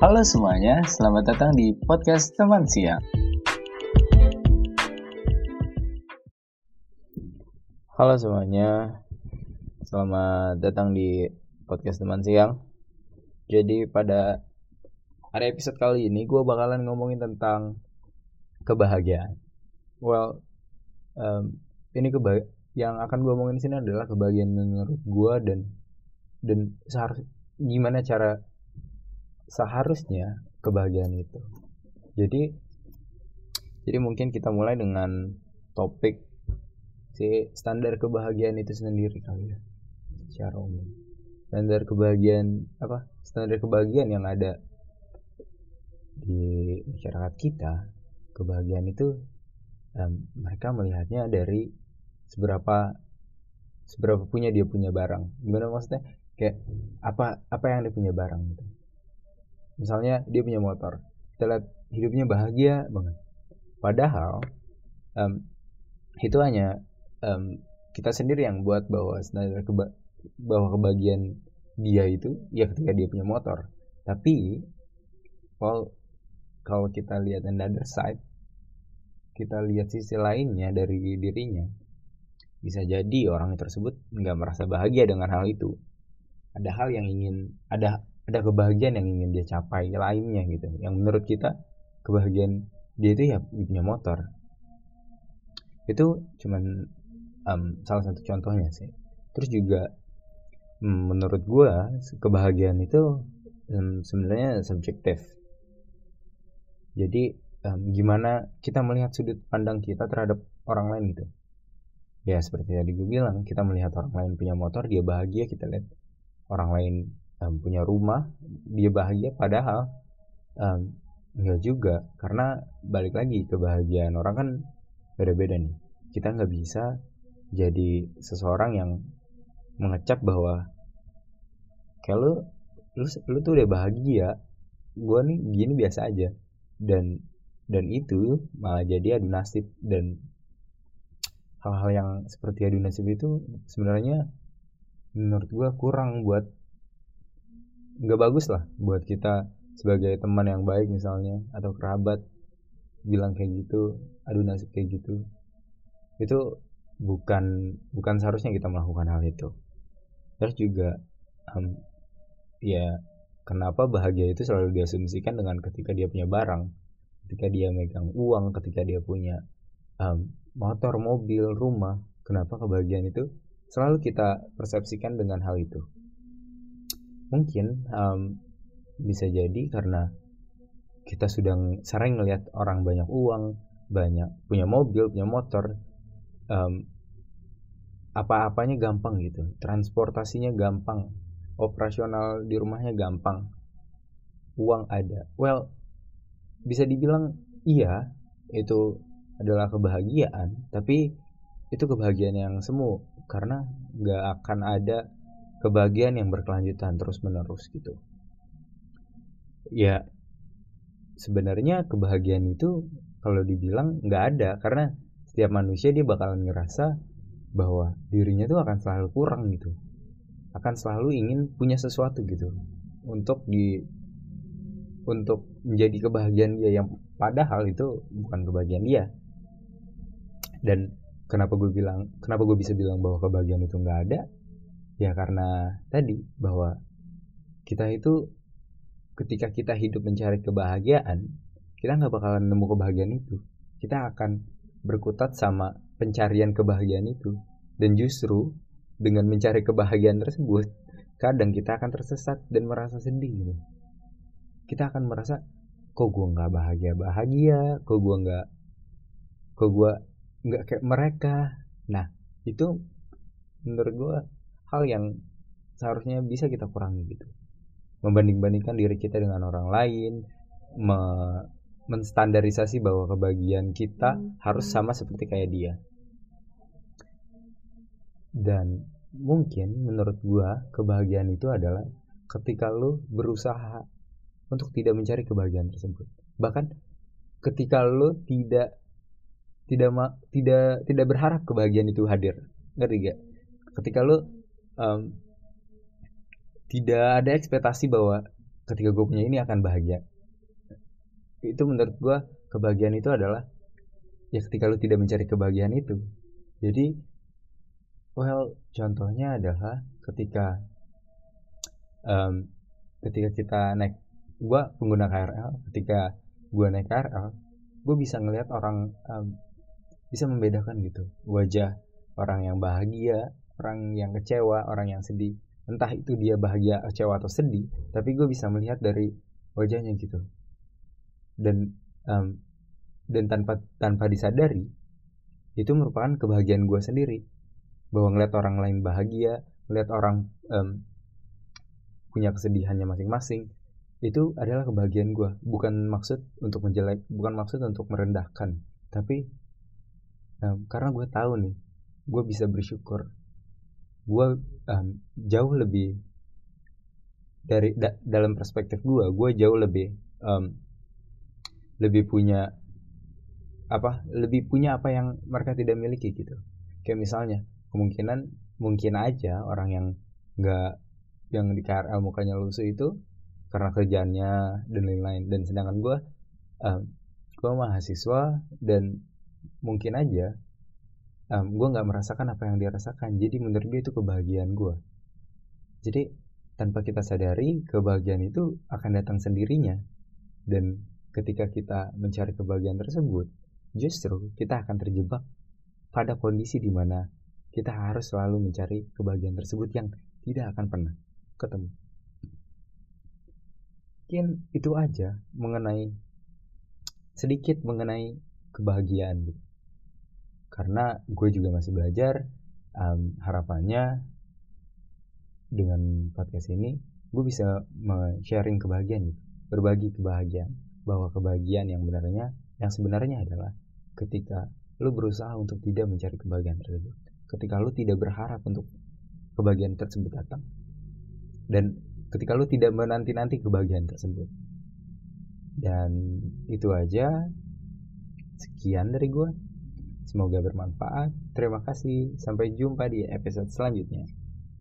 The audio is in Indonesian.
Halo semuanya, selamat datang di podcast teman siang. Halo semuanya, selamat datang di podcast teman siang. Jadi pada hari episode kali ini gue bakalan ngomongin tentang kebahagiaan. Well, um, ini keba yang akan gue omongin sini adalah kebahagiaan menurut gue dan dan seharus gimana cara seharusnya kebahagiaan itu. Jadi jadi mungkin kita mulai dengan topik si standar kebahagiaan itu sendiri kali ya secara umum. Standar kebahagiaan apa standar kebahagiaan yang ada di masyarakat kita kebahagiaan itu um, mereka melihatnya dari seberapa seberapa punya dia punya barang. Gimana maksudnya? Kayak apa apa yang dia punya barang gitu misalnya dia punya motor. Kita lihat hidupnya bahagia banget. Padahal um, itu hanya um, kita sendiri yang buat bahwa standar keba bahwa kebahagiaan dia itu ya ketika dia punya motor. Tapi kalau kalau kita lihat another side kita lihat sisi lainnya dari dirinya bisa jadi orang tersebut nggak merasa bahagia dengan hal itu. Ada hal yang ingin ada ada kebahagiaan yang ingin dia capai lainnya gitu. Yang menurut kita kebahagiaan dia itu ya punya motor. Itu cuman um, salah satu contohnya sih. Terus juga um, menurut gue kebahagiaan itu um, sebenarnya subjektif. Jadi um, gimana kita melihat sudut pandang kita terhadap orang lain gitu. Ya seperti tadi gue bilang kita melihat orang lain punya motor dia bahagia kita lihat orang lain um, punya rumah dia bahagia padahal um, enggak juga. Karena balik lagi kebahagiaan orang kan beda-beda nih. Kita nggak bisa jadi seseorang yang mengecap bahwa kayak lu lu, lu tuh udah bahagia gue nih gini biasa aja. Dan dan itu malah jadi adu nasib dan hal-hal yang seperti adu nasib itu sebenarnya menurut gue kurang buat nggak bagus lah buat kita sebagai teman yang baik misalnya atau kerabat bilang kayak gitu adu nasib kayak gitu. Itu bukan bukan seharusnya kita melakukan hal itu. Terus juga um, ya kenapa bahagia itu selalu diasumsikan dengan ketika dia punya barang ketika dia megang uang ketika dia punya um, motor mobil rumah kenapa kebahagiaan itu selalu kita persepsikan dengan hal itu mungkin um, bisa jadi karena kita sudah sering melihat orang banyak uang banyak punya mobil punya motor um, apa-apanya gampang gitu. Transportasinya gampang operasional di rumahnya gampang uang ada. Well bisa dibilang iya itu adalah kebahagiaan tapi itu kebahagiaan yang semu karena nggak akan ada kebahagiaan yang berkelanjutan terus menerus gitu. Ya sebenarnya kebahagiaan itu kalau dibilang nggak ada karena setiap manusia dia bakalan ngerasa bahwa dirinya tuh akan selalu kurang gitu. Akan selalu ingin punya sesuatu gitu untuk di untuk menjadi kebahagiaan dia yang padahal itu bukan kebahagiaan dia. Dan kenapa gue bilang kenapa gue bisa bilang bahwa kebahagiaan itu nggak ada ya karena tadi bahwa kita itu ketika kita hidup mencari kebahagiaan kita nggak bakalan nemu kebahagiaan itu. Kita akan berkutat sama pencarian kebahagiaan itu. Dan justru dengan mencari kebahagiaan tersebut kadang kita akan tersesat dan merasa sedih gitu. Kita akan merasa kok gue nggak bahagia bahagia kok gue nggak kok gue nggak kayak mereka? Nah itu menurut gue hal yang seharusnya bisa kita kurangi gitu. Membanding-bandingkan diri kita dengan orang lain me menstandarisasi bahwa kebahagiaan kita hmm. harus sama seperti kayak dia. Dan mungkin menurut gua kebahagiaan itu adalah ketika lu berusaha untuk tidak mencari kebahagiaan tersebut. Bahkan ketika lu tidak tidak tidak tidak berharap kebahagiaan itu hadir. Ngerti gak? Ketika lu um, tidak ada ekspektasi bahwa ketika gue punya ini akan bahagia. Itu menurut gue kebahagiaan itu adalah ya ketika lu tidak mencari kebahagiaan itu. Jadi well contohnya adalah ketika um, ketika kita naik gue pengguna KRL ketika gue naik KRL gue bisa ngelihat orang um, bisa membedakan gitu wajah orang yang bahagia orang yang kecewa orang yang sedih. Entah itu dia bahagia kecewa atau sedih tapi gue bisa melihat dari wajahnya gitu. Dan um, dan tanpa tanpa disadari itu merupakan kebahagiaan gue sendiri. Bahwa ngeliat orang lain bahagia ngeliat orang um, punya kesedihannya masing-masing itu adalah kebahagiaan gue bukan maksud untuk menjelek bukan maksud untuk merendahkan tapi um, karena gue tahu nih gue bisa bersyukur gue um, jauh lebih dari da, dalam perspektif gue gue jauh lebih um, lebih punya apa lebih punya apa yang mereka tidak miliki gitu. Kayak misalnya kemungkinan mungkin aja orang yang nggak yang di KRL mukanya lusuh itu karena kerjaannya dan lain-lain. Dan sedangkan gue um, gue mahasiswa dan mungkin aja um, gue nggak merasakan apa yang dia rasakan. Jadi menurut gue itu kebahagiaan gue jadi tanpa kita sadari kebahagiaan itu akan datang sendirinya. Dan ketika kita mencari kebahagiaan tersebut justru kita akan terjebak pada kondisi di mana kita harus selalu mencari kebahagiaan tersebut yang tidak akan pernah ketemu. Mungkin itu aja mengenai sedikit mengenai kebahagiaan. gitu karena gue juga masih belajar um, harapannya dengan podcast ini gue bisa sharing kebahagiaan gitu. Berbagi kebahagiaan bahwa kebahagiaan yang benarnya yang sebenarnya adalah ketika lu berusaha untuk tidak mencari kebahagiaan tersebut. Ketika lu tidak berharap untuk kebahagiaan tersebut datang. Dan ketika lu tidak menanti-nanti kebahagiaan tersebut. Dan itu aja. Sekian dari gue Semoga bermanfaat. Terima kasih. Sampai jumpa di episode selanjutnya.